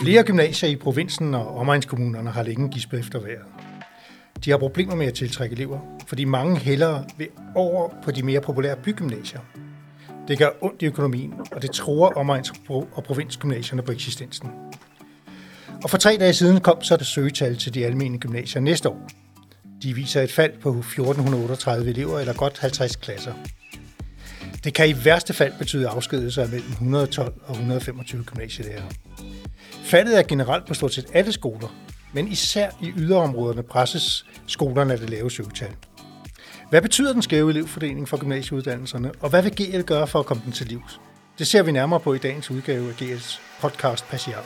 Flere gymnasier i provinsen og omegnskommunerne har længe gispet efter vejret. De har problemer med at tiltrække elever, fordi mange hellere vil over på de mere populære bygymnasier. Det gør ondt i økonomien, og det tror omegns- og provinsgymnasierne på eksistensen. Og for tre dage siden kom så det søgetal til de almene gymnasier næste år. De viser et fald på 1438 elever, eller godt 50 klasser. Det kan i værste fald betyde afskedelser af mellem 112 og 125 gymnasielærere. Faldet er generelt på stort set alle skoler, men især i yderområderne presses skolerne af det lave søgetal. Hvad betyder den skæve elevfordeling for gymnasieuddannelserne, og hvad vil GL gøre for at komme den til livs? Det ser vi nærmere på i dagens udgave af GL's podcast Passiar.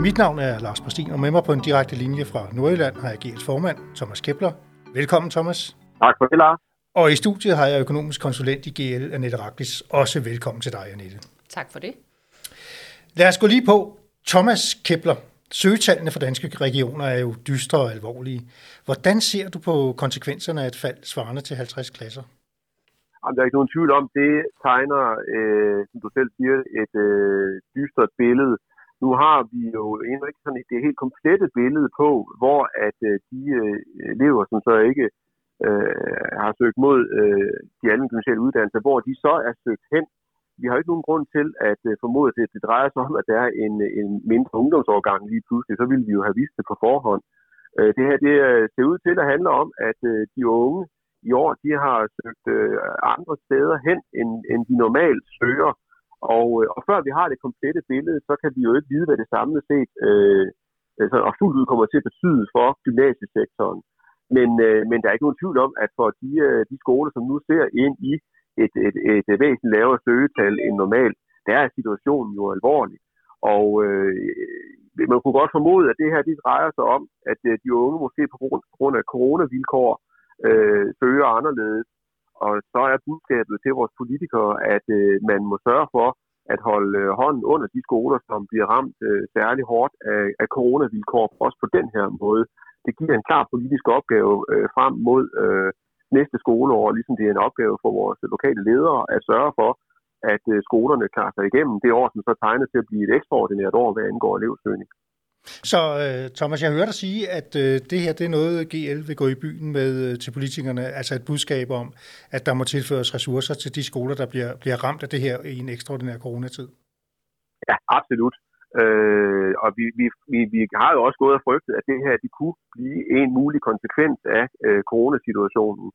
Mit navn er Lars Præstin, og med mig på en direkte linje fra Nordjylland har jeg GL's formand, Thomas Kepler. Velkommen, Thomas. Tak for det, Lars. Og i studiet har jeg økonomisk konsulent i GL, Annette Raklis. Også velkommen til dig, Annette. Tak for det. Lad os gå lige på. Thomas Kepler, søgetallene for danske regioner er jo dystre og alvorlige. Hvordan ser du på konsekvenserne af et fald svarende til 50 klasser? Jamen, der er ikke nogen tvivl om, det tegner, øh, som du selv siger, et øh, dystert billede. Nu har vi jo endnu ikke sådan et, det helt komplette billede på, hvor at øh, de øh, elever, som så ikke øh, har søgt mod øh, de almindelige gymnasiale uddannelser, hvor de så er søgt hen. Vi har ikke nogen grund til at øh, formode, at det, det drejer sig om, at der er en, en mindre ungdomsårgang lige pludselig. Så ville vi jo have vist det på forhånd. Øh, det her det øh, ser ud til at handle om, at øh, de unge i år de har søgt øh, andre steder hen, end, end de normalt søger. Og, øh, og før vi har det komplette billede, så kan vi jo ikke vide, hvad det samlet set øh, altså, og fuldt ud kommer til at betyde for gymnasiesektoren. Men, øh, men der er ikke nogen tvivl om, at for de, øh, de skoler, som nu ser ind i et, et, et, et væsentligt lavere søgetal end normalt, der er situationen jo alvorlig. Og øh, man kunne godt formode, at det her det drejer sig om, at øh, de unge måske på grund af coronavilkår øh, søger anderledes. Og så er budskabet til vores politikere, at øh, man må sørge for at holde øh, hånden under de skoler, som bliver ramt øh, særlig hårdt af, af coronavilkår, også på den her måde det giver en klar politisk opgave øh, frem mod øh, næste skoleår, ligesom det er en opgave for vores lokale ledere at sørge for, at øh, skolerne klarer sig igennem det år, som så tegner til at blive et ekstraordinært år, hvad angår elevsøgning. Så uh, Thomas, jeg hører dig sige, at uh, det her det er noget, GL vil gå i byen med til politikerne, altså et budskab om, at der må tilføres ressourcer til de skoler, der bliver, bliver ramt af det her i en ekstraordinær coronatid. Ja, absolut. Øh, og vi, vi, vi, vi har jo også gået og frygtet, at det her det kunne blive en mulig konsekvens af øh, coronasituationen.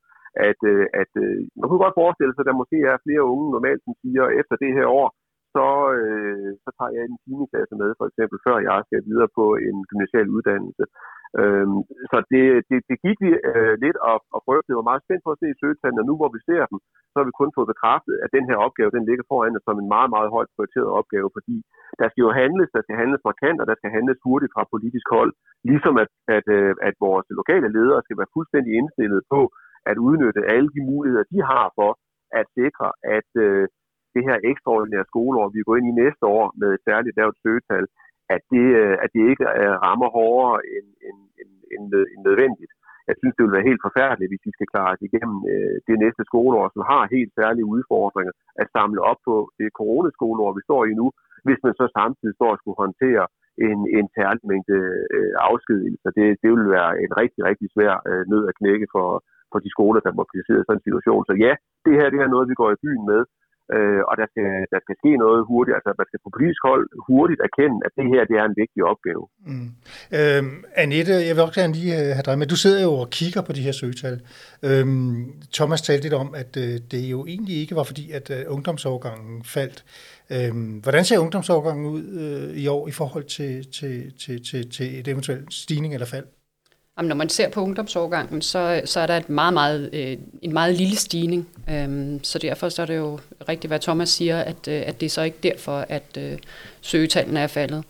At, øh, at øh, man kunne godt forestille sig, at der måske er flere unge normalt, som siger, efter det her år, så, øh, så tager jeg en timeklasse med, for eksempel, før jeg skal videre på en gymnasial uddannelse. Øhm, så det, det, det gik vi øh, lidt og, og prøvede. Det var meget spændt på at se i søgetallene, og nu hvor vi ser dem, så har vi kun fået bekræftet, at den her opgave, den ligger foran os som en meget, meget højt prioriteret opgave, fordi der skal jo handles, der skal handles markant, og der skal handles hurtigt fra politisk hold, ligesom at, at, øh, at vores lokale ledere skal være fuldstændig indstillet på at udnytte alle de muligheder, de har for at sikre, at øh, det her ekstraordinære skoleår, vi går ind i næste år med et særligt lavt søgetal, at det, øh, at det ikke øh, rammer hårdere end, end, end, end, end nødvendigt. Jeg synes, det vil være helt forfærdeligt, hvis vi skal klare os igennem øh, det næste skoleår, som har helt særlige udfordringer at samle op på det coronaskoleår, vi står i nu, hvis man så samtidig står og skulle håndtere en, en særlig mængde øh, afskedelser. Det, det vil være en rigtig, rigtig svær øh, nød at knække for, for de skoler, der må placeret i sådan en situation. Så ja, det her det er noget, vi går i byen med, øh, og der skal, der skal ske noget hurtigt. Altså, man skal på politisk hold hurtigt erkende, at det her det er en vigtig opgave. Mm. Øhm, Annette, jeg vil også gerne lige øh, have dig med. Du sidder jo og kigger på de her søgetal. Øhm, Thomas talte lidt om, at øh, det jo egentlig ikke var fordi, at øh, ungdomsovergangen faldt. Øhm, hvordan ser ungdomsovergangen ud øh, i år i forhold til, til, til, til, til et eventuelt stigning eller fald? Jamen, når man ser på ungdomsårgangen, så, så er der et meget, meget, øh, en meget lille stigning. Øhm, så derfor så er det jo rigtigt, hvad Thomas siger, at, øh, at det er så ikke derfor, at øh, søgetallene er faldet.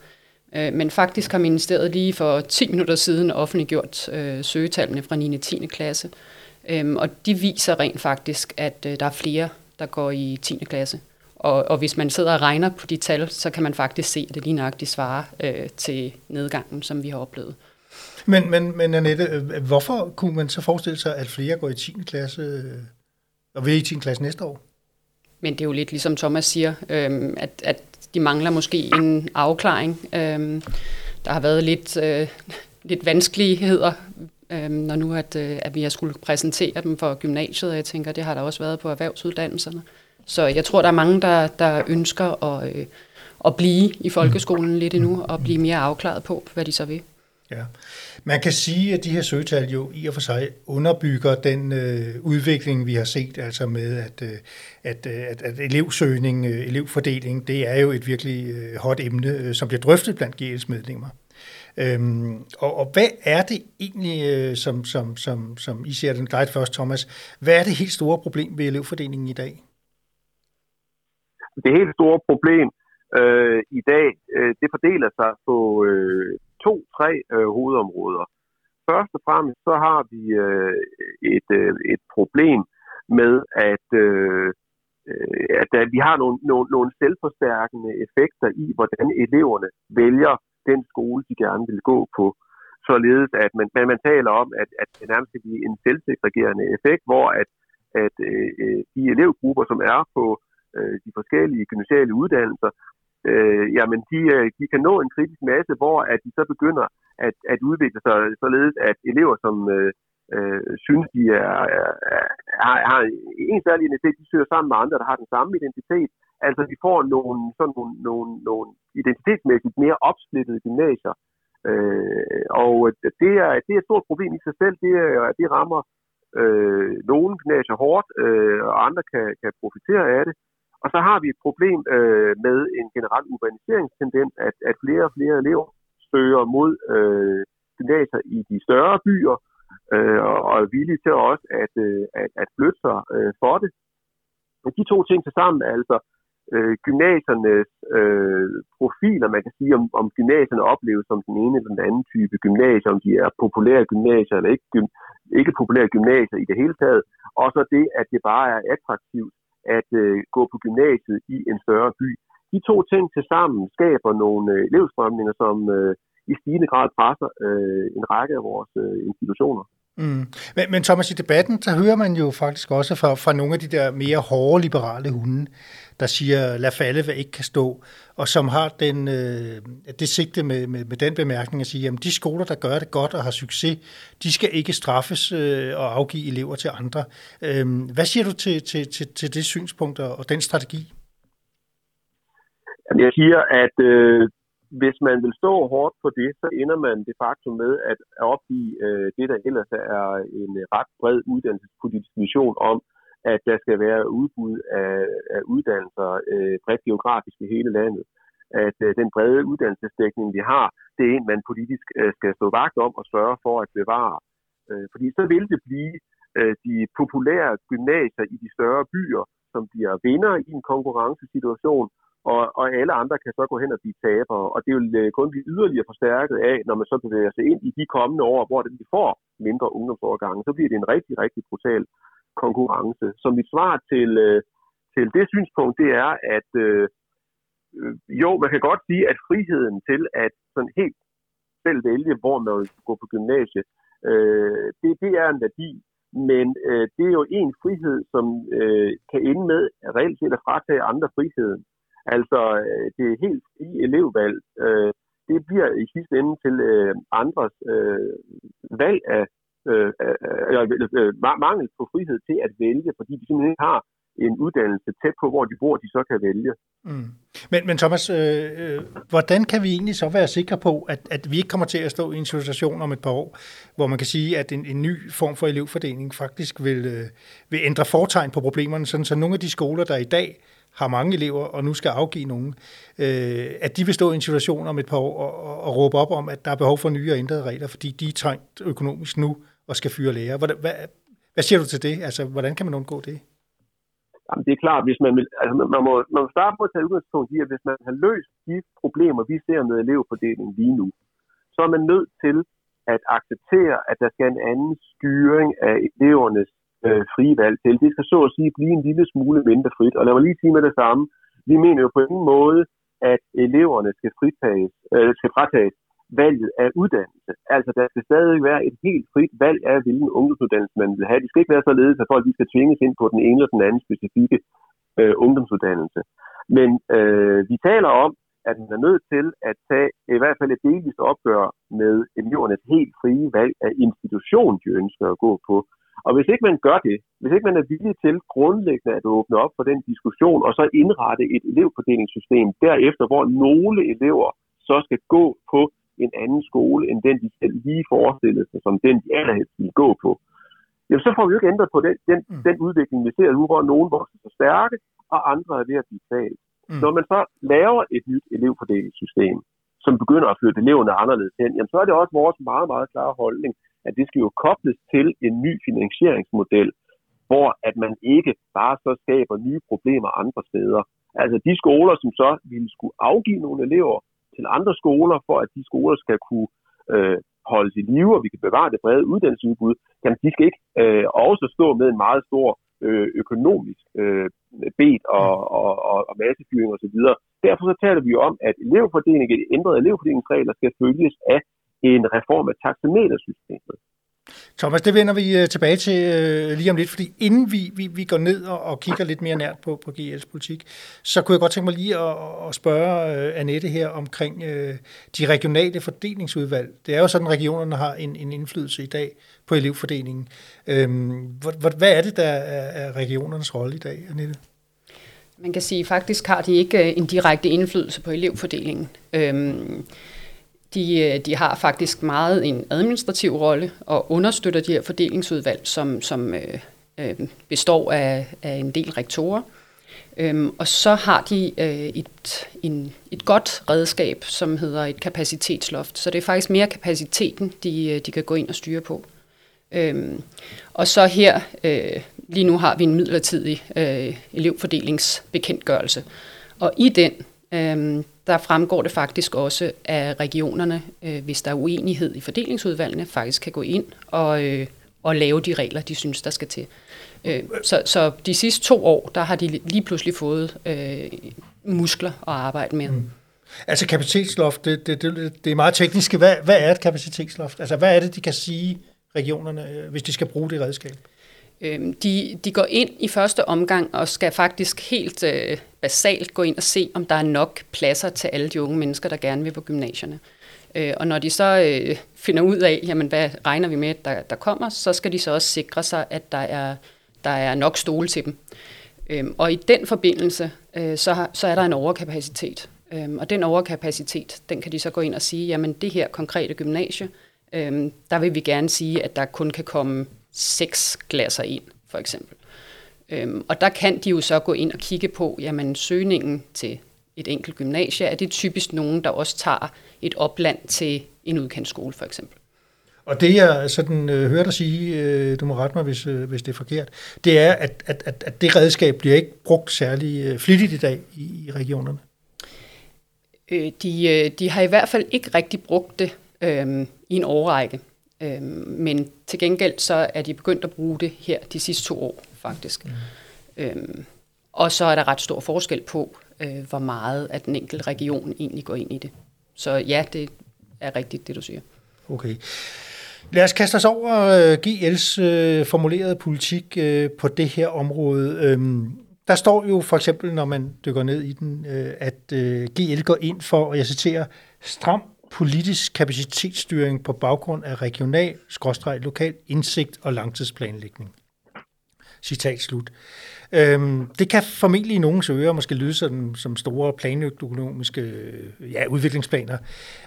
Øh, men faktisk har ministeriet lige for 10 minutter siden offentliggjort øh, søgetallene fra 9. og 10. klasse. Øhm, og de viser rent faktisk, at øh, der er flere, der går i 10. klasse. Og, og hvis man sidder og regner på de tal, så kan man faktisk se, at det lige nøjagtigt svarer øh, til nedgangen, som vi har oplevet. Men, men, men Annette, øh, hvorfor kunne man så forestille sig, at flere går i 10. klasse, øh, og vil i 10. klasse næste år? Men det er jo lidt ligesom Thomas siger, øhm, at, at de mangler måske en afklaring. Øhm, der har været lidt, øh, lidt vanskeligheder, øh, når nu at, øh, at vi har skulle præsentere dem for gymnasiet, og jeg tænker, det har der også været på erhvervsuddannelserne. Så jeg tror, der er mange, der, der ønsker at, øh, at blive i folkeskolen lidt endnu, og blive mere afklaret på, hvad de så vil. Ja. Man kan sige, at de her søgetal jo i og for sig underbygger den øh, udvikling, vi har set, altså med, at, øh, at, øh, at, at elevsøgning, øh, elevfordeling, det er jo et virkelig øh, hot emne, øh, som bliver drøftet blandt GL's medlemmer. Øhm, og, og hvad er det egentlig, øh, som, som, som, som I ser den dig først, Thomas, hvad er det helt store problem ved elevfordelingen i dag? Det helt store problem øh, i dag, øh, det fordeler sig på øh, to-tre øh, hovedområder. Først og fremmest så har vi øh, et, øh, et problem med, at, øh, øh, at, at vi har nogle, nogle, nogle selvforstærkende effekter i, hvordan eleverne vælger den skole, de gerne vil gå på. Således at man, man, man taler om, at, at det nærmest kan blive en selvsegregerende effekt, hvor at, at øh, øh de elevgrupper, som er på øh, de forskellige gymnasiale uddannelser, øh, jamen de, øh, de kan nå en kritisk masse, hvor at de så begynder at, at udvikle sig således, at elever, som øh, øh, synes, de er, er, har, har en særlig identitet, de søger sammen med andre, der har den samme identitet. Altså de får nogle, sådan nogle, nogle, nogle identitetsmæssigt mere opsplittede gymnasier. Øh, og det er, det er et stort problem i sig selv. Det, er, det rammer øh, nogle gymnasier hårdt, øh, og andre kan, kan profitere af det. Og så har vi et problem øh, med en generel urbaniseringstendens, at, at flere og flere elever søger mod øh, gymnasier i de større byer, øh, og er villige til også at, øh, at, at flytte sig øh, for det. Men de to ting til sammen, altså øh, gymnasiernes øh, profiler, man kan sige, om, om gymnasierne opleves som den ene eller den anden type gymnasier, om de er populære gymnasier eller ikke, gym, ikke populære gymnasier i det hele taget, og så det, at det bare er attraktivt at øh, gå på gymnasiet i en større by. De to ting til sammen skaber nogle øh, elevstrømninger, som øh, i stigende grad presser øh, en række af vores øh, institutioner. Mm. Men, men Thomas, i debatten, så hører man jo faktisk også fra, fra nogle af de der mere hårde liberale hunde, der siger, lad falde, hvad ikke kan stå, og som har den, øh, det sigte med, med, med den bemærkning at sige, at de skoler, der gør det godt og har succes, de skal ikke straffes øh, og afgive elever til andre. Øh, hvad siger du til, til, til, til det synspunkt og, og den strategi? Jeg siger, at øh, hvis man vil stå hårdt på det, så ender man de facto med at opgive øh, det, der ellers er en ret bred uddannelsespolitisk mission om, at der skal være udbud af, af uddannelser øh, bredt geografisk i hele landet. At øh, den brede uddannelsesdækning, vi har, det er en, man politisk øh, skal stå vagt om og sørge for at bevare. Øh, fordi så vil det blive øh, de populære gymnasier i de større byer, som bliver vinder i en konkurrencesituation, og, og alle andre kan så gå hen og blive tabere, og det vil øh, kun blive yderligere forstærket af, når man så bevæger sig ind i de kommende år, hvor det, vi får mindre ungdomsårgange, så bliver det en rigtig, rigtig brutal konkurrence. Så mit svar til, øh, til det synspunkt, det er, at øh, øh, jo, man kan godt sige, at friheden til at sådan helt selv vælge, hvor man vil gå på gymnasiet, øh, det, det er en værdi, men øh, det er jo en frihed, som øh, kan ende med reelt set at fratage andre friheden. Altså, øh, det er helt i elevvalg. Øh, det bliver i sidste ende til øh, andres øh, valg af øh, øh, mangel på frihed til at vælge, fordi de simpelthen ikke har en uddannelse tæt på, hvor de bor, de så kan vælge. Mm. Men, men Thomas, øh, øh, hvordan kan vi egentlig så være sikre på, at, at vi ikke kommer til at stå i en situation om et par år, hvor man kan sige, at en, en ny form for elevfordeling faktisk vil, øh, vil ændre fortegn på problemerne, sådan så nogle af de skoler, der i dag har mange elever, og nu skal afgive nogen, øh, at de vil stå i en situation om et par år og, og, og råbe op om, at der er behov for nye og ændrede regler, fordi de er trængt økonomisk nu og skal fyre lærer. Hvad, hvad, hvad siger du til det? Altså, hvordan kan man undgå det? Jamen, det er klart, hvis man vil, altså, man, må, man må starte på at tage udgangspunkt i, at hvis man har løst de problemer, vi ser med elevfordeling lige nu, så er man nødt til at acceptere, at der skal en anden styring af elevernes øh, frie valg til. Det skal så at sige blive en lille smule mindre frit. Og lad mig lige sige med det samme. Vi mener jo på ingen måde, at eleverne skal, fritages, øh, skal fratages valget af uddannelse. Altså, der skal stadig være et helt frit valg af, hvilken ungdomsuddannelse man vil have. Det skal ikke være således, at folk de skal tvinges ind på den ene eller den anden specifikke øh, ungdomsuddannelse. Men øh, Øh, vi taler om, at man er nødt til at tage i hvert fald et delvist opgør med elevernes helt frie valg af institution, de ønsker at gå på. Og hvis ikke man gør det, hvis ikke man er villig til grundlæggende at åbne op for den diskussion, og så indrette et elevfordelingssystem derefter, hvor nogle elever så skal gå på en anden skole, end den de selv lige forestillede sig, som den de allerhelst vil gå på, jamen så får vi jo ikke ændret på den, den, mm. den udvikling, vi ser nu, hvor nogen vokser så stærke, og andre er ved at blive talt. Mm. Når man så laver et nyt elevfordelingssystem, som begynder at flytte eleverne anderledes hen, jamen så er det også vores meget, meget klare holdning, at det skal jo kobles til en ny finansieringsmodel, hvor at man ikke bare så skaber nye problemer andre steder. Altså de skoler, som så ville skulle afgive nogle elever til andre skoler, for at de skoler skal kunne øh, holdes i live, og vi kan bevare det brede uddannelsesudbud, jamen de skal ikke øh, også stå med en meget stor øh, økonomisk øh, bed og, og, og, og massefyring osv. Derfor så taler vi jo om, at elevfordeling, ændrede elevfordelingsregler skal følges af en reform af taxametersystemet. Thomas, det vender vi øh, tilbage til øh, lige om lidt, fordi inden vi, vi, vi går ned og, og kigger lidt mere nært på, på GL's politik, så kunne jeg godt tænke mig lige at, at spørge øh, Annette her omkring øh, de regionale fordelingsudvalg. Det er jo sådan, at regionerne har en, en indflydelse i dag på elevfordelingen. Øhm, hvad, hvad er det, der er, er regionernes rolle i dag, Annette? Man kan sige, at faktisk har de ikke øh, en direkte indflydelse på elevfordelingen. Øhm, de, øh, de har faktisk meget en administrativ rolle og understøtter de her fordelingsudvalg, som, som øh, øh, består af, af en del rektorer. Øhm, og så har de øh, et, en, et godt redskab, som hedder et kapacitetsloft. Så det er faktisk mere kapaciteten, de, øh, de kan gå ind og styre på. Øhm, og så her, øh, lige nu har vi en midlertidig øh, elevfordelingsbekendtgørelse. Og i den, øh, der fremgår det faktisk også, at regionerne, øh, hvis der er uenighed i fordelingsudvalgene, faktisk kan gå ind og, øh, og lave de regler, de synes, der skal til. Øh, så, så de sidste to år, der har de lige pludselig fået øh, muskler at arbejde med. Mm. Altså kapacitetsloft, det, det, det, det er meget teknisk. Hvad, hvad er et kapacitetsloft? Altså hvad er det, de kan sige regionerne, øh, hvis de skal bruge det redskab? Øh, de, de går ind i første omgang og skal faktisk helt øh, basalt gå ind og se, om der er nok pladser til alle de unge mennesker, der gerne vil på gymnasierne. Øh, og når de så øh, finder ud af, jamen, hvad regner vi med, der, der kommer, så skal de så også sikre sig, at der er, der er nok stole til dem. Øhm, og i den forbindelse, øh, så, har, så er der en overkapacitet. Øhm, og den overkapacitet, den kan de så gå ind og sige, jamen det her konkrete gymnasie, øhm, der vil vi gerne sige, at der kun kan komme seks klasser ind, for eksempel. Øhm, og der kan de jo så gå ind og kigge på, jamen søgningen til et enkelt gymnasie, er det typisk nogen, der også tager et opland til en udkendt for eksempel. Og det jeg sådan øh, hører dig sige, øh, du må rette mig, hvis, øh, hvis det er forkert, det er, at, at, at, at det redskab bliver ikke brugt særlig øh, flittigt i dag i, i regionerne. Øh, de, øh, de har i hvert fald ikke rigtig brugt det øh, i en årrække. Øh, men til gengæld så er de begyndt at bruge det her de sidste to år, faktisk. Mm. Øhm, og så er der ret stor forskel på, øh, hvor meget at den enkelte region egentlig går ind i det. Så ja, det er rigtigt, det du siger. Okay. Lad os kaste os over øh, GL's øh, formulerede politik uh, på det her område. Um, der står jo for eksempel, når man dykker ned i den, uh, at uh, GL går ind for, og jeg citerer, stram politisk kapacitetsstyring på baggrund af regional, lokal indsigt og langtidsplanlægning. Citat slut. Øhm, det kan formentlig i nogens ører måske lyde som, som store planøkonomiske øh, ja, udviklingsplaner.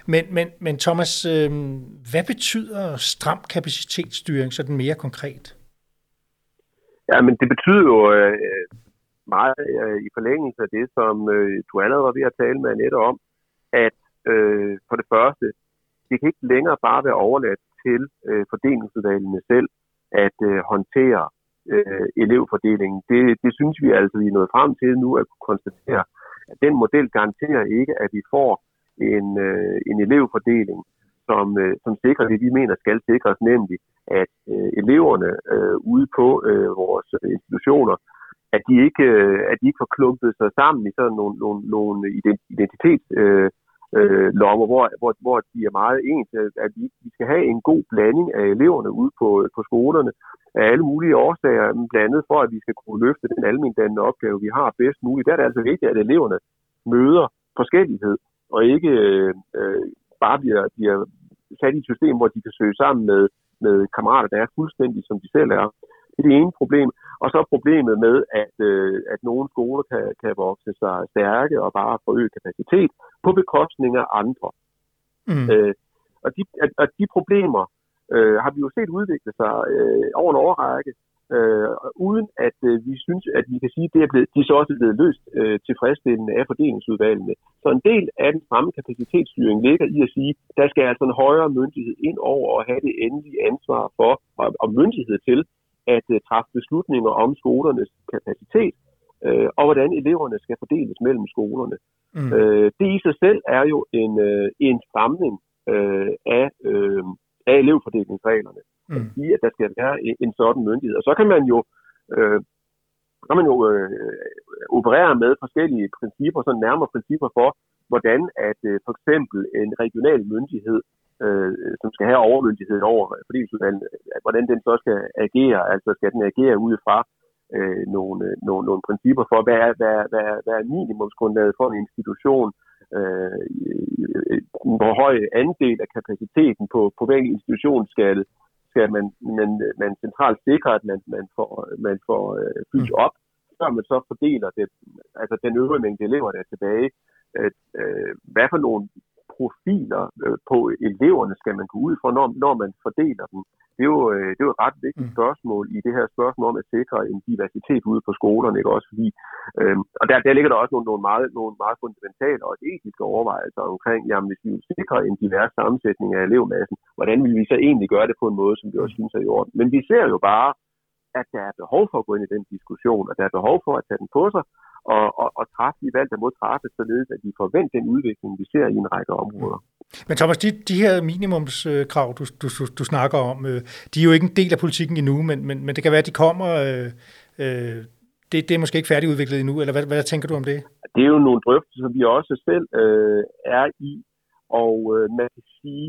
Men, men, men Thomas, øhm, hvad betyder stram kapacitetsstyring sådan mere konkret? Ja, men det betyder jo øh, meget øh, i forlængelse af det, som øh, du allerede var ved at tale med Annette om, at øh, for det første, det kan ikke længere bare være overladt til øh, fordelingsudvalgene selv at øh, håndtere øh, elevfordelingen. Det, det synes vi altså, vi er nået frem til nu at kunne konstatere, at den model garanterer ikke, at vi får en, øh, en elevfordeling, som, øh, som sikrer det, vi mener skal sikres, nemlig at øh, eleverne øh, ude på øh, vores institutioner, at de ikke, øh, at de ikke får klumpet sig sammen i sådan nogle, nogle, nogle identitets øh, øh, lommer, hvor, hvor, hvor de er meget ens, at vi, vi skal have en god blanding af eleverne ude på, øh, på skolerne af alle mulige årsager, blandt andet for, at vi skal kunne løfte den almindelige opgave, vi har bedst muligt. Der er det altså vigtigt, at eleverne møder forskellighed, og ikke øh, øh, bare bliver, bliver sat i et system, hvor de kan søge sammen med, med kammerater, der er fuldstændig som de selv er. Det er det ene problem. Og så problemet med, at, øh, at nogle skoler kan, kan vokse sig stærke og bare forøge kapacitet på bekostning af andre. Mm. Øh, og, de, at de problemer øh, har vi jo set udvikle sig øh, over en overrække, øh, uden at øh, vi synes, at vi kan sige, at det er blevet, de så også er blevet løst øh, tilfredsstillende af fordelingsudvalgene. Så en del af den samme kapacitetsstyring ligger i at sige, at der skal altså en højere myndighed ind over og have det endelige ansvar for, og, og myndighed til, at uh, træffe beslutninger om skolernes kapacitet, uh, og hvordan eleverne skal fordeles mellem skolerne. Mm. Uh, det i sig selv er jo en, uh, en stramning uh, af, uh, af elevfordelingsreglerne. Mm. At sige, at der skal være en, en sådan myndighed. Og så kan man jo, uh, kan man jo uh, operere med forskellige principper, sådan nærmere principper for, hvordan at uh, for eksempel en regional myndighed øh, som skal have overmyndighed over fordelingsudvalget, hvordan den så skal agere. Altså skal den agere ud fra øh, nogle, øh, nogle, nogle principper for, hvad er, hvad, hvad, hvad er minimumsgrundlaget for en institution, øh, hvor høj andel af kapaciteten på, på hver institution skal, skal man, man, man centralt sikre, at man, man får, man får øh, fyldt op, før man så fordeler det, altså den øvrige mængde elever, der er tilbage. Øh, øh, hvad for nogle profiler øh, på eleverne skal man gå ud fra, når, når man fordeler dem? Det er, jo, øh, det er jo et ret vigtigt mm. spørgsmål i det her spørgsmål om at sikre en diversitet ude på skolerne, ikke også? Fordi, øh, og der, der ligger der også nogle, nogle, meget, nogle meget fundamentale og etiske overvejelser omkring, jamen hvis vi vil sikre en divers sammensætning af elevmassen, hvordan vil vi så egentlig gøre det på en måde, som vi også synes er i orden? Men vi ser jo bare, at der er behov for at gå ind i den diskussion, og der er behov for at tage den på sig, og, og, og træffe de valg, der må træffes, således at vi forventer den udvikling, vi ser i en række områder. Men Thomas, de, de her minimumskrav, du, du, du snakker om, øh, de er jo ikke en del af politikken endnu, men, men, men det kan være, at de kommer... Øh, øh, det, det er måske ikke færdigudviklet endnu, eller hvad, hvad tænker du om det? Det er jo nogle drøftelser, vi også selv øh, er i, og øh, man kan sige,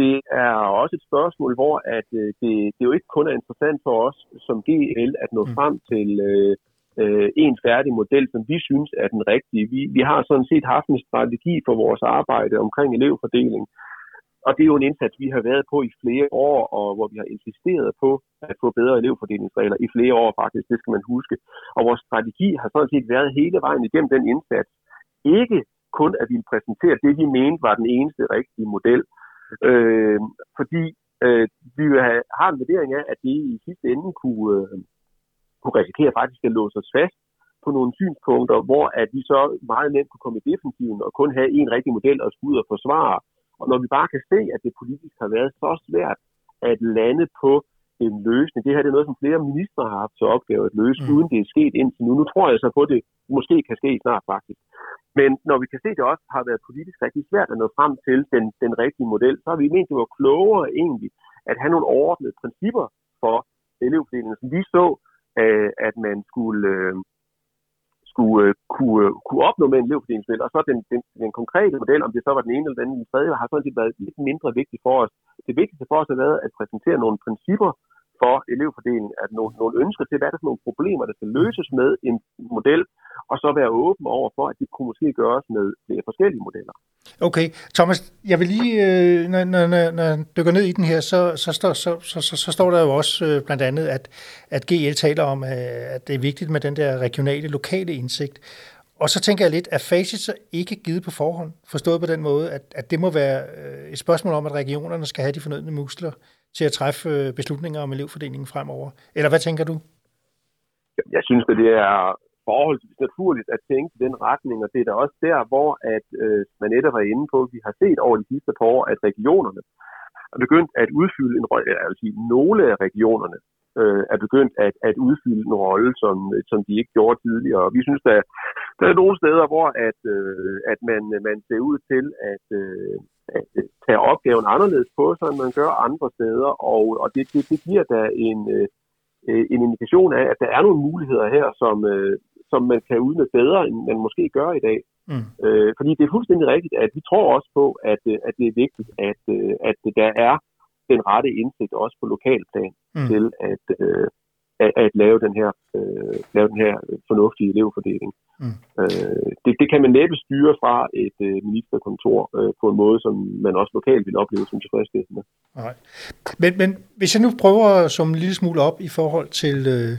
det er også et spørgsmål, hvor at øh, det, det jo ikke kun er interessant for os som GL at nå mm. frem til øh, øh, en færdig model, som vi synes er den rigtige. Vi, vi har sådan set haft en strategi for vores arbejde omkring elevfordeling, og det er jo en indsats, vi har været på i flere år, og hvor vi har insisteret på at få bedre elevfordelingsregler i flere år faktisk, det skal man huske. Og vores strategi har sådan set været hele vejen igennem den indsats. Ikke kun at vi præsentere det, vi mente var den eneste rigtige model, øh, fordi øh, vi har en vurdering af, at det i sidste ende kunne, øh, kunne risikere faktisk at låse os fast på nogle synspunkter, hvor at vi så meget nemt kunne komme i defensiven og kun have en rigtig model at skulle ud og forsvare. Og når vi bare kan se, at det politisk har været så svært at lande på en løsning. Det her det er noget, som flere ministre har haft til opgave at løse, mm. uden det er sket indtil nu. Nu tror jeg så på, at det måske kan ske snart faktisk. Men når vi kan se, at det også har været politisk rigtig svært at nå frem til den, den rigtige model, så har vi ment, det var klogere egentlig at have nogle overordnede principper for elevfordelingen, som vi så øh, at man skulle, øh, skulle øh, kunne, kunne opnå med en elevfordelingsmodel, og så den, den, den konkrete model, om det så var den ene eller den anden, den tredje, har sådan set været lidt mindre vigtigt for os. Det vigtigste for os har været at præsentere nogle principper for elevfordelingen, at nogle, nogle ønsker til, hvad er der for nogle problemer, der skal løses med en model, og så være åben over for, at det kunne måske gøres med flere forskellige modeller. Okay, Thomas, jeg vil lige, øh, når, når, når jeg dykker ned i den her, så, så, står, så, så, så, så står der jo også øh, blandt andet, at, at GL taler om, øh, at det er vigtigt med den der regionale, lokale indsigt. Og så tænker jeg lidt, at facit så ikke givet på forhånd, forstået på den måde, at, at det må være et spørgsmål om, at regionerne skal have de fornødne muskler til at træffe øh, beslutninger om elevfordelingen fremover? Eller hvad tænker du? Jeg synes, at det er forholdsvis naturligt at tænke i den retning, og det er da også der, hvor at, øh, man netop var inde på, vi har set over de sidste par år, at regionerne er begyndt at udfylde en rolle, jeg vil sige, nogle af regionerne øh, er begyndt at, at udfylde en rolle, som, som de ikke gjorde tidligere. Og vi synes, at der er nogle steder, hvor at, øh, at man, man ser ud til at, øh, at tage opgaven anderledes på sig, end man gør andre steder, og, og det, det, det giver da en, øh, en indikation af, at der er nogle muligheder her, som, øh, som man kan udnytte bedre, end man måske gør i dag. Mm. Øh, fordi det er fuldstændig rigtigt, at vi tror også på, at, øh, at det er vigtigt, at, øh, at der er den rette indsigt også på lokalplan mm. til at, øh, at, at lave den her øh, lave den her fornuftige elevfordeling. Mm. Øh, det, det kan man næppe styre fra et øh, ministerkontor øh, på en måde, som man også lokalt vil opleve som tilfredsstillende. Nej. Men, men hvis jeg nu prøver at summe en lille smule op i forhold til, øh,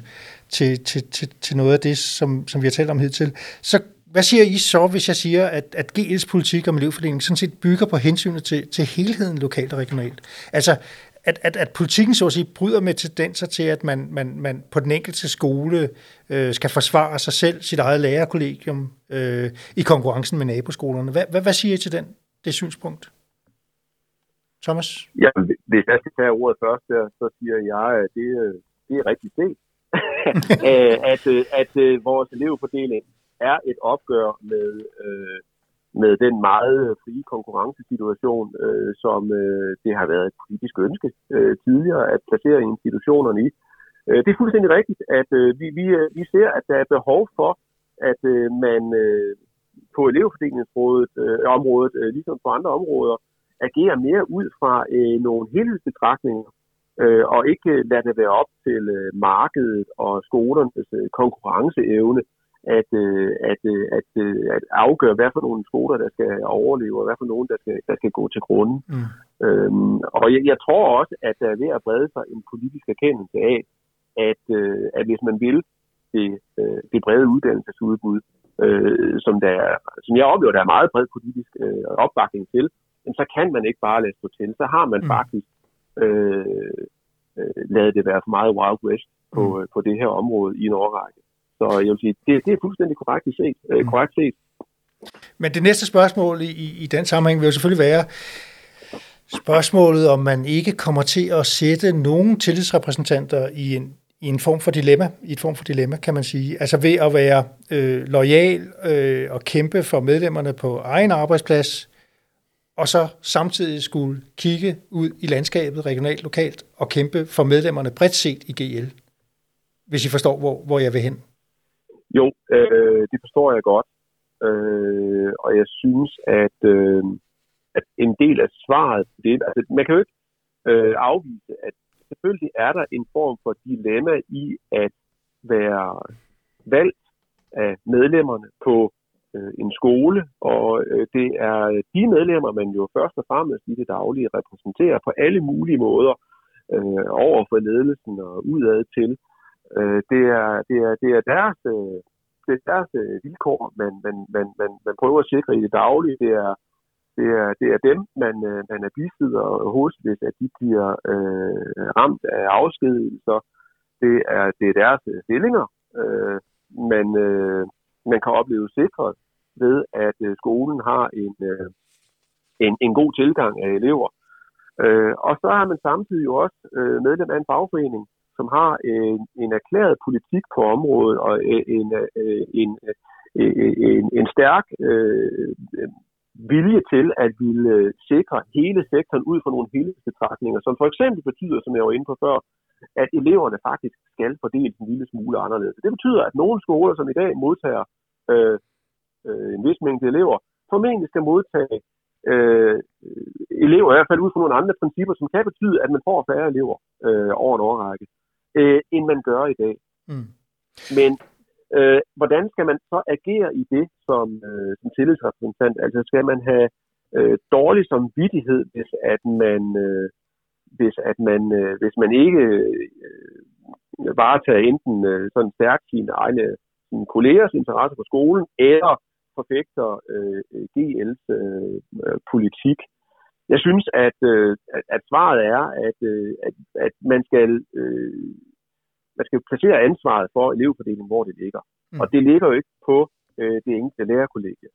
til, til, til, til noget af det, som, som vi har talt om hidtil, så hvad siger I så, hvis jeg siger, at, at GL's politik og miljøfordeling sådan set bygger på hensynet til, til helheden lokalt og regionalt? Altså, at, at, at politikken så at sige bryder med tendenser til, at man, man, man på den enkelte skole øh, skal forsvare sig selv, sit eget lærerkollegium, øh, i konkurrencen med naboskolerne. Hvad, hvad, hvad siger I til den, det synspunkt? Thomas? Ja, hvis jeg skal tage ordet først, der, så siger jeg, at det, det er rigtigt set. at, at, at vores elevfordeling er et opgør med øh, med den meget frie konkurrencesituation, øh, som øh, det har været et politisk ønske øh, tidligere at placere institutionerne i. Øh, det er fuldstændig rigtigt, at øh, vi, vi, øh, vi ser, at der er behov for, at øh, man øh, på elevfordelingsområdet, øh, området, øh, ligesom på andre områder, agerer mere ud fra øh, nogle helhedsbetragtninger, øh, og ikke øh, lade det være op til øh, markedet og skolernes øh, konkurrenceevne, at, øh, at, øh, at, øh, at afgøre, hvad for nogle skoler, der skal overleve, og hvad for nogle, der skal, der skal gå til grunden. Mm. Øhm, og jeg, jeg tror også, at der er ved at brede sig en politisk erkendelse af, at, øh, at hvis man vil det, øh, det brede uddannelsesudbud, øh, som, der er, som jeg oplever, der er meget bred politisk øh, opbakning til, så kan man ikke bare lade stå til. Så har man mm. faktisk øh, øh, lavet det være for meget Wild West på, mm. på det her område i en årrække. Så jeg vil sige, det, det er fuldstændig korrekt set. Øh, mm. korrekt set. Men det næste spørgsmål i, i den sammenhæng vil jo selvfølgelig være, spørgsmålet om man ikke kommer til at sætte nogen tillidsrepræsentanter i en, i en form for dilemma, i et form for dilemma, kan man sige. Altså ved at være øh, lojal øh, og kæmpe for medlemmerne på egen arbejdsplads, og så samtidig skulle kigge ud i landskabet regionalt, lokalt, og kæmpe for medlemmerne bredt set i GL. Hvis I forstår, hvor, hvor jeg vil hen. Jo, øh, det forstår jeg godt. Øh, og jeg synes, at, øh, at en del af svaret på det, altså man kan jo ikke øh, afvise, at selvfølgelig er der en form for dilemma i at være valgt af medlemmerne på øh, en skole, og øh, det er de medlemmer, man jo først og fremmest i det daglige repræsenterer på alle mulige måder øh, over for ledelsen og udad til. Øh, det, er, det, er, det er deres, øh, det er deres øh, vilkår, man, man, man, man, man prøver at sikre i det daglige. Det er, det er, det er dem, man, øh, man er bisidder hos, hvis at de bliver øh, ramt af afskedelser. Det er, det er deres øh, stillinger, øh, man, øh, man kan opleve sikret ved, at øh, skolen har en, øh, en, en god tilgang af elever. Øh, og så har man samtidig jo også øh, medlem af en fagforening, som har en, en erklæret politik på området og øh, en, øh, en, en, en, en stærk øh, vilje til at ville sikre hele sektoren ud fra nogle helhedsbetragtninger, som for eksempel betyder, som jeg var inde på før, at eleverne faktisk skal fordeles en lille smule anderledes. Det betyder, at nogle skoler, som i dag modtager øh, øh, en vis mængde elever, formentlig skal modtage øh, elever, i hvert fald ud fra nogle andre principper, som kan betyde, at man får færre elever øh, over en årrække øh, end man gør i dag. Mm. Men øh, hvordan skal man så agere i det som, øh, som tillidsrepræsentant? Altså skal man have øh, dårlig samvittighed, hvis at man, øh, hvis at man, øh, hvis man ikke øh, varetager enten øh, sådan stærkt sine egne sine kollegers interesse på skolen, eller forfægter øh, GL's øh, politik. Jeg synes, at, øh, at, at svaret er, at, øh, at, at man skal øh, man skal placere ansvaret for elevfordelingen, hvor det ligger. Mm. Og det ligger jo ikke på øh, det enkelte lærerkollegie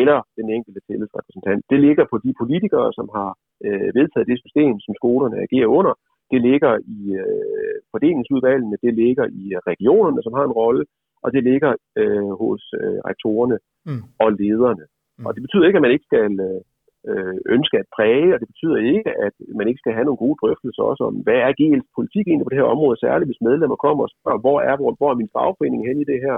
eller den enkelte tillidsrepræsentant. Det ligger på de politikere, som har øh, vedtaget det system, som skolerne agerer under. Det ligger i øh, fordelingsudvalgene, det ligger i regionerne, som har en rolle, og det ligger øh, hos øh, rektorerne mm. og lederne. Mm. Og det betyder ikke, at man ikke skal øh, øh, ønske at præge, og det betyder ikke, at man ikke skal have nogle gode drøftelser også om, hvad er GL's politik egentlig på det her område, særligt hvis medlemmer kommer og spørger, hvor er, hvor, hvor er min fagforening hen i det her?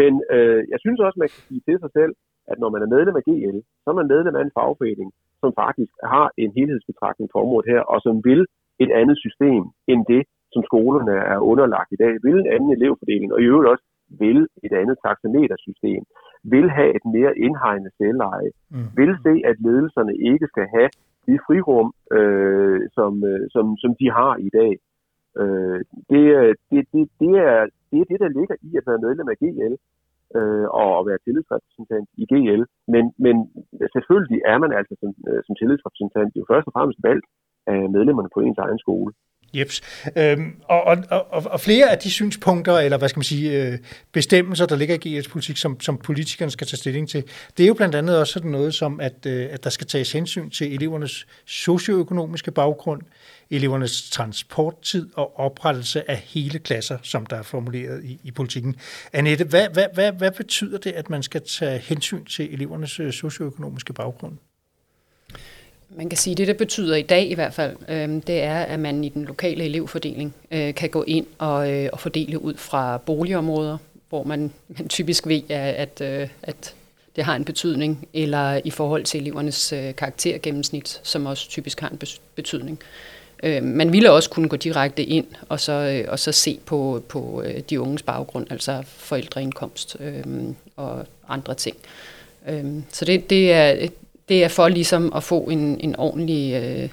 Men øh, jeg synes også, man kan sige til sig selv, at når man er medlem af GL, så er man medlem af en fagforening, som faktisk har en helhedsbetragtning på området her, og som vil et andet system end det, som skolerne er underlagt i dag. Vil en anden elevfordeling, og i øvrigt også vil et andet taxametersystem, vil have et mere indhegnet selveje, mm. vil se, at ledelserne ikke skal have det frirum, øh, som, øh, som, som de har i dag. Øh, det, det, det, det, er, det er det, der ligger i at være medlem af GL øh, og at være tillidsrepræsentant i GL. Men, men selvfølgelig er man altså som, øh, som tillidsrepræsentant jo først og fremmest valgt af medlemmerne på ens egen skole. Jeps. Øhm, og, og, og, og flere af de synspunkter, eller hvad skal man sige, øh, bestemmelser, der ligger i GS politik, som, som politikerne skal tage stilling til, det er jo blandt andet også sådan noget som, at, øh, at der skal tages hensyn til elevernes socioøkonomiske baggrund, elevernes transporttid og oprettelse af hele klasser, som der er formuleret i, i politikken. Annette, hvad, hvad, hvad, hvad betyder det, at man skal tage hensyn til elevernes øh, socioøkonomiske baggrund? Man kan sige, det, det betyder i dag i hvert fald, øh, det er, at man i den lokale elevfordeling øh, kan gå ind og, øh, og fordele ud fra boligområder, hvor man, man typisk ved, at, at, øh, at det har en betydning, eller i forhold til elevernes øh, karaktergennemsnit, som også typisk har en betydning. Øh, man ville også kunne gå direkte ind og så, øh, og så se på, på øh, de unges baggrund, altså forældreindkomst øh, og andre ting. Øh, så det, det er det er for ligesom at få en, en ordentlig øh,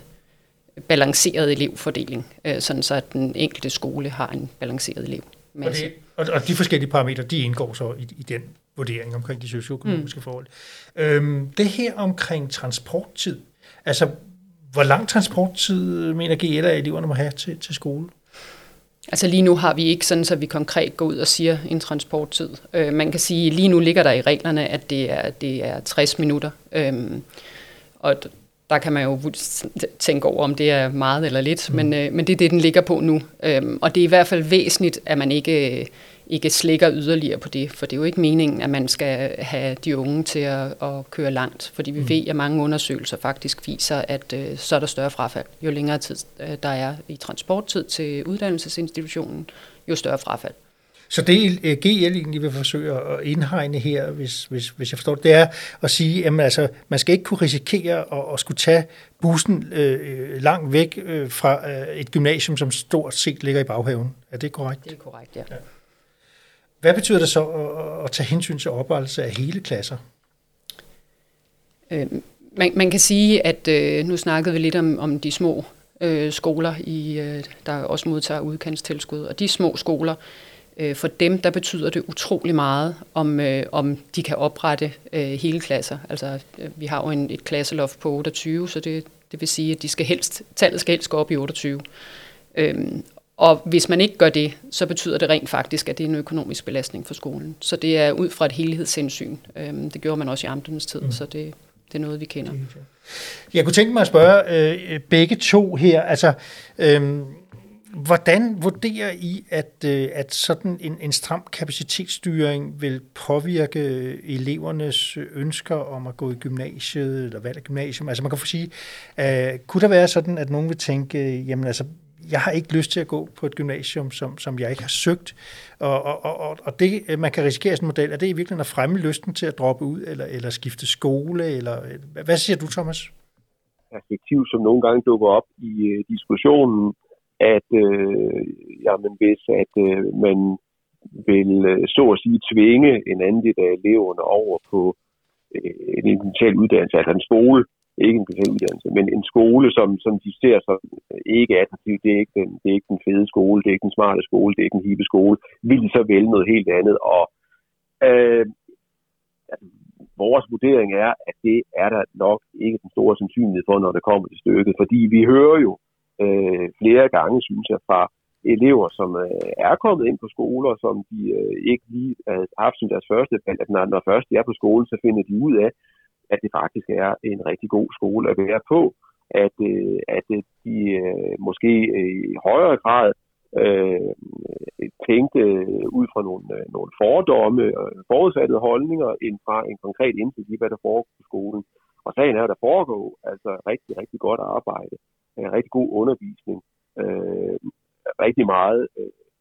balanceret elevfordeling, øh, sådan så at den enkelte skole har en balanceret elev. Og, det, og, og de forskellige parametre, de indgår så i, i den vurdering omkring de socioøkonomiske mm. forhold. Øhm, det her omkring transporttid, altså hvor lang transporttid mener GL, at eleverne må have til, til skole? Altså lige nu har vi ikke sådan, så vi konkret går ud og siger en transporttid. Øh, man kan sige, lige nu ligger der i reglerne, at det er, det er 60 minutter. Øhm, og der kan man jo tænke over, om det er meget eller lidt, mm. men, øh, men det er det, den ligger på nu. Øhm, og det er i hvert fald væsentligt, at man ikke ikke slækker yderligere på det, for det er jo ikke meningen, at man skal have de unge til at, at køre langt, fordi vi mm. ved, at mange undersøgelser faktisk viser, at øh, så er der større frafald. Jo længere tid øh, der er i transporttid til uddannelsesinstitutionen, jo større frafald. Så det øh, GL egentlig vil forsøge at indhegne her, hvis, hvis, hvis jeg forstår det, det er at sige, at altså, man skal ikke kunne risikere at, at skulle tage bussen øh, langt væk øh, fra øh, et gymnasium, som stort set ligger i baghaven. Er det korrekt? Det er korrekt, ja. ja. Hvad betyder det så at, at tage hensyn til oprettelse af hele klasser? Øh, man, man kan sige, at øh, nu snakkede vi lidt om, om de små øh, skoler, i, øh, der også modtager udkantstilskud. Og de små skoler, øh, for dem der betyder det utrolig meget, om, øh, om de kan oprette øh, hele klasser. Altså, øh, vi har jo en, et klasseloft på 28, så det, det vil sige, at de skal helst, tallet skal helst gå op i 28. Øhm, og hvis man ikke gør det, så betyder det rent faktisk, at det er en økonomisk belastning for skolen. Så det er ud fra et helhedshensyn. Øhm, det gjorde man også i amternes tid, mm. så det, det er noget, vi kender. Jeg kunne tænke mig at spørge øh, begge to her, altså, øh, hvordan vurderer I, at, øh, at sådan en, en stram kapacitetsstyring vil påvirke elevernes ønsker om at gå i gymnasiet, eller valg af gymnasium? Altså man kan få sige, øh, kunne der være sådan, at nogen vil tænke, jamen altså, jeg har ikke lyst til at gå på et gymnasium, som, som jeg ikke har søgt. Og, og, og, og det, øh, man kan risikere sådan en model, er det i virkeligheden at fremme lysten til at droppe ud, eller, eller skifte skole? Eller, øh, hvad siger du, Thomas? Perspektiv, som nogle gange dukker op i uh, diskussionen, at øh, jamen, hvis at øh, man vil så at sige tvinge en anden del af eleverne over på øh, en international uddannelse, altså en skole, ikke en uddannelse, men en skole, som, som de ser som øh, ikke attraktiv. Det er ikke, den, det er ikke den fede skole, det er ikke den smarte skole, det er ikke den hippe skole. Vil de så vælge noget helt andet? Og øh, altså, vores vurdering er, at det er der nok ikke den store sandsynlighed for, når det kommer til stykket. Fordi vi hører jo øh, flere gange, synes jeg, fra elever, som øh, er kommet ind på skoler, som de øh, ikke lige har haft som deres første valg, at når, når først de er på skole, så finder de ud af, at det faktisk er en rigtig god skole at være på, at, øh, at øh, de øh, måske øh, i højere grad øh, tænkte øh, ud fra nogle, nogle fordomme og forudsatte holdninger, end fra en konkret indsigt i, hvad der foregår på skolen. Og sagen er, at der foregår altså rigtig, rigtig godt arbejde, rigtig god undervisning, øh, rigtig meget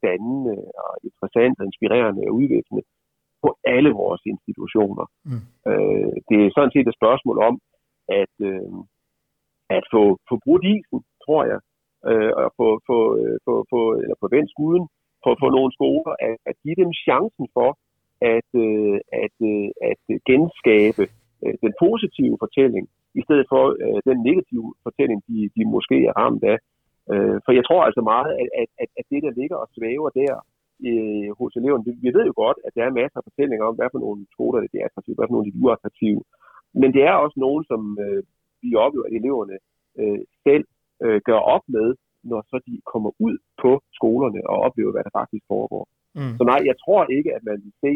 dannende og interessant og inspirerende og udviklende på alle vores institutioner. Mm. Øh, det er sådan set et spørgsmål om at, øh, at få, få brudt isen, tror jeg, øh, og få, få, øh, få, få, eller få vendt skuden for, for nogle skoler, at, at give dem chancen for at, øh, at, øh, at genskabe øh, den positive fortælling, i stedet for øh, den negative fortælling, de, de måske er ramt af. Øh, for jeg tror altså meget, at, at, at det, der ligger og svæver der øh, hos eleverne, vi, ved jo godt, at der er masser af fortællinger om, hvad for nogle skoler det er attraktive, hvad for nogle de er uattraktive. Men det er også nogen, som øh, vi oplever, at eleverne øh, selv øh, gør op med, når så de kommer ud på skolerne og oplever, hvad der faktisk foregår. Mm. Så nej, jeg tror ikke, at man vil se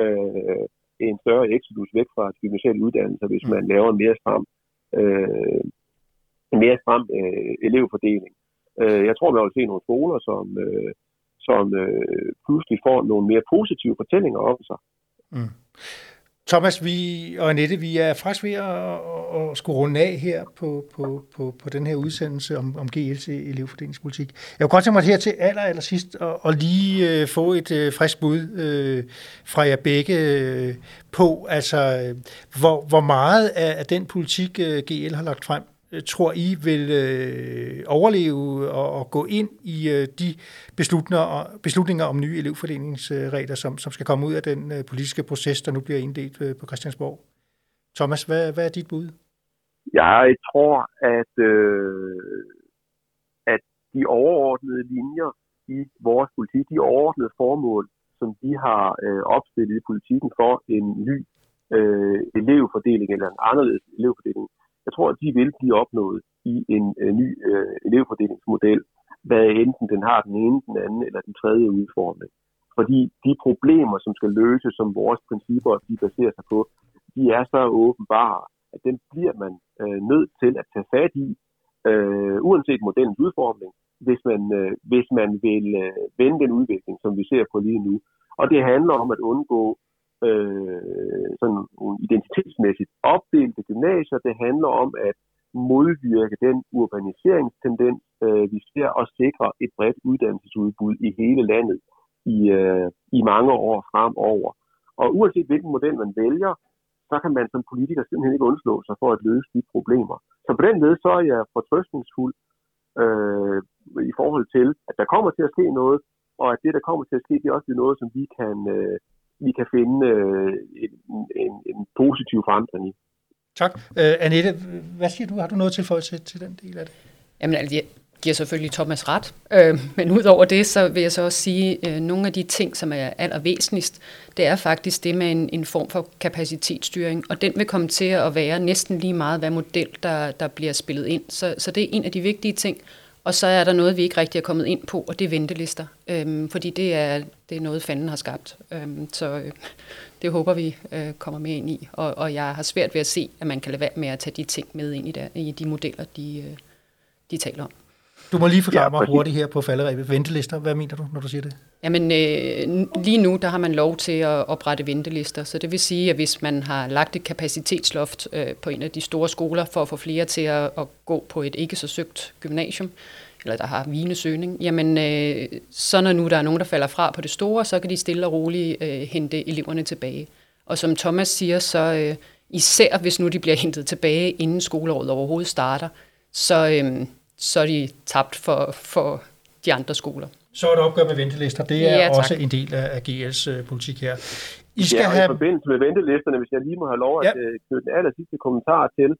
øh, en større exodus væk fra de gymnasiale uddannelser, hvis mm. man laver en mere stram, øh, en mere stram øh, elevfordeling. Øh, jeg tror, man vil se nogle skoler, som, øh, som øh, pludselig får nogle mere positive fortællinger om sig. Mm. Thomas vi, og Annette, vi er faktisk ved at, at skulle runde af her på, på, på, på den her udsendelse om, om GLC elevfordelingspolitik. Jeg kunne godt tænke mig her til aller, aller sidst at, at lige øh, få et øh, frisk bud øh, fra jer begge øh, på, altså øh, hvor, hvor meget af, af den politik, øh, GL har lagt frem, Øh, tror I vil øh, overleve og, og gå ind i øh, de beslutninger, beslutninger om nye elevfordelingsregler, som, som skal komme ud af den øh, politiske proces, der nu bliver inddelt øh, på Christiansborg? Thomas, hvad, hvad er dit bud? Jeg tror, at, øh, at de overordnede linjer i vores politik, de overordnede formål, som vi har øh, opstillet i politikken for en ny øh, elevfordeling eller en anderledes elevfordeling, jeg tror, at de vil blive opnået i en øh, ny øh, elevfordelingsmodel, hvad enten den har den ene, den anden eller den tredje udformning. Fordi de problemer, som skal løses, som vores principper de baserer sig på, de er så åbenbare, at den bliver man øh, nødt til at tage fat i, øh, uanset modellens udformning, hvis man, øh, hvis man vil øh, vende den udvikling, som vi ser på lige nu. Og det handler om at undgå øh, sådan identitetsmæssigt opdelte gymnasier. Det handler om at modvirke den urbaniseringstendens, øh, vi ser, og sikre et bredt uddannelsesudbud i hele landet i, øh, i mange år fremover. Og uanset hvilken model man vælger, så kan man som politiker simpelthen ikke undslå sig for at løse de problemer. Så på den måde så er jeg fortrøstningsfuld øh, i forhold til, at der kommer til at ske noget, og at det, der kommer til at ske, det er også noget, som vi kan, øh, vi kan finde øh, en, en, en positiv forandring i. Tak. Uh, Annette, hvad siger du? Har du noget tilføje til, til den del af det? Jamen, altså, jeg giver selvfølgelig Thomas ret. Uh, men udover det, så vil jeg så også sige, at uh, nogle af de ting, som er allervæsentligst, det er faktisk det med en, en form for kapacitetsstyring, og den vil komme til at være næsten lige meget, hvad model, der, der bliver spillet ind. Så, så det er en af de vigtige ting. Og så er der noget, vi ikke rigtig er kommet ind på, og det er ventelister. Øhm, fordi det er, det er noget, fanden har skabt. Øhm, så øh, det håber vi øh, kommer med ind i. Og, og jeg har svært ved at se, at man kan lade være med at tage de ting med ind i, der, i de modeller, de, øh, de taler om. Du må lige forklare ja, mig hurtigt her på falderæbet. Ventelister, hvad mener du, når du siger det? Jamen, øh, lige nu, der har man lov til at oprette ventelister, så det vil sige, at hvis man har lagt et kapacitetsloft øh, på en af de store skoler for at få flere til at, at gå på et ikke så søgt gymnasium, eller der har vigende søgning, jamen øh, så når nu der er nogen, der falder fra på det store, så kan de stille og roligt øh, hente eleverne tilbage. Og som Thomas siger, så øh, især hvis nu de bliver hentet tilbage, inden skoleåret overhovedet starter, så... Øh, så er de tabt for, for de andre skoler. Så er det opgør med ventelister. Det er ja, også en del af GL's øh, politik her. I skal ja, have... i forbindelse med ventelisterne, hvis jeg lige må have lov at ja. Øh, knytte den aller sidste kommentar til,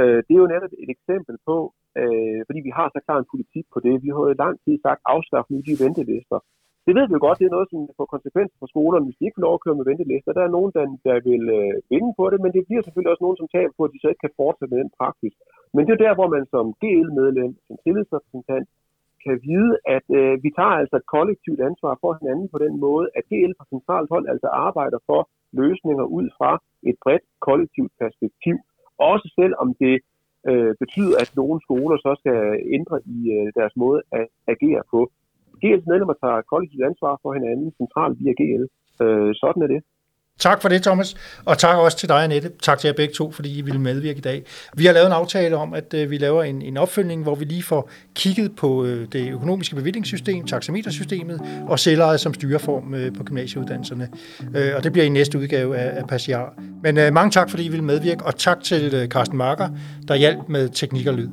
uh, det er jo netop et eksempel på, uh, fordi vi har så klar en politik på det. Vi har jo i lang tid sagt, afskaffe nu de ventelister. Det ved vi jo godt, det er noget, som får konsekvenser for skolerne, hvis de ikke får lov at køre med ventelister. Der er nogen, der, der vil øh, vinde på det, men det bliver selvfølgelig også nogen, som taber på, at de så ikke kan fortsætte med den praksis. Men det er der, hvor man som GL-medlem, som tillidsrepræsentant, kan vide, at øh, vi tager altså et kollektivt ansvar for hinanden på den måde, at GL fra centralt hold altså arbejder for løsninger ud fra et bredt kollektivt perspektiv. Også selvom det øh, betyder, at nogle skoler så skal ændre i øh, deres måde at agere på. GL's medlemmer tager kollektivt ansvar for hinanden centralt via GL. Øh, sådan er det. Tak for det, Thomas. Og tak også til dig, Annette. Tak til jer begge to, fordi I ville medvirke i dag. Vi har lavet en aftale om, at øh, vi laver en, en opfølgning, hvor vi lige får kigget på øh, det økonomiske bevillingssystem, taxametersystemet og selvejet som styreform øh, på gymnasieuddannelserne. Og det bliver i næste udgave af, af Passiar. Men mange tak, fordi I ville medvirke, og tak til Carsten Marker, der hjalp med teknik og lyd.